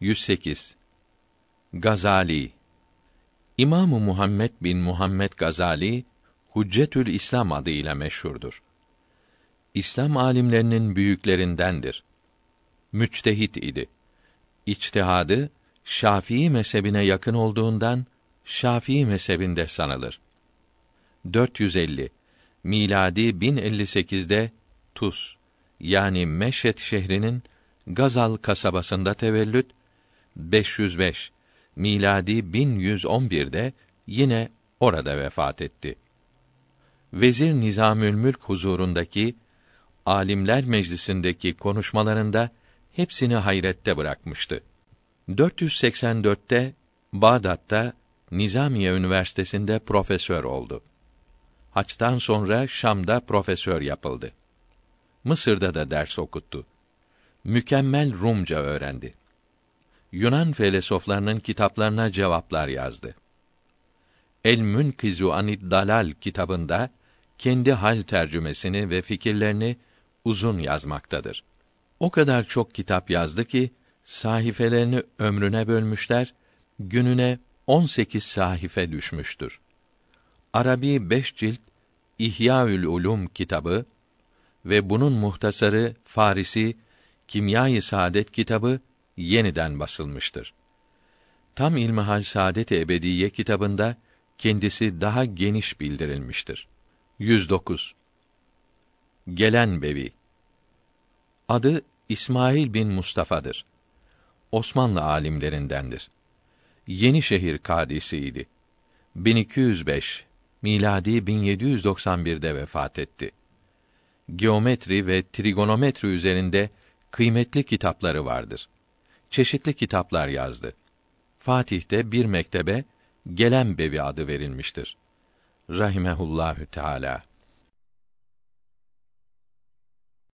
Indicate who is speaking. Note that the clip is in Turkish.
Speaker 1: 108 Gazali İmamı Muhammed bin Muhammed Gazali Huccetül İslam adıyla meşhurdur. İslam alimlerinin büyüklerindendir. Müçtehit idi. İçtihadı Şafii mezhebine yakın olduğundan Şafii mezhebinde sanılır. 450 miladi 1058'de Tus yani Meşet şehrinin Gazal kasabasında tevellüt 505 miladi 1111'de yine orada vefat etti. Vezir Nizamül Mülk huzurundaki Alimler Meclisi'ndeki konuşmalarında hepsini hayrette bırakmıştı. 484'te Bağdat'ta Nizamiye Üniversitesi'nde profesör oldu. Haçtan sonra Şam'da profesör yapıldı. Mısır'da da ders okuttu. Mükemmel Rumca öğrendi. Yunan felsefelerinin kitaplarına cevaplar yazdı. El Münkizu Anid Dalal kitabında kendi hal tercümesini ve fikirlerini uzun yazmaktadır. O kadar çok kitap yazdı ki sahifelerini ömrüne bölmüşler, gününe 18 sahife düşmüştür. Arabi beş cilt İhyaül Ulum kitabı ve bunun muhtasarı Farisi Kimya-i Saadet kitabı yeniden basılmıştır. Tam İlmihal Saadet Ebediye kitabında kendisi daha geniş bildirilmiştir. 109 Gelen Bevi Adı İsmail bin Mustafa'dır. Osmanlı alimlerindendir. Yenişehir kadisiydi. 1205 miladi 1791'de vefat etti. Geometri ve trigonometri üzerinde kıymetli kitapları vardır. Çeşitli kitaplar yazdı. Fatih'te bir mektebe Gelen Bevi adı verilmiştir. Rahimehullahü Teala.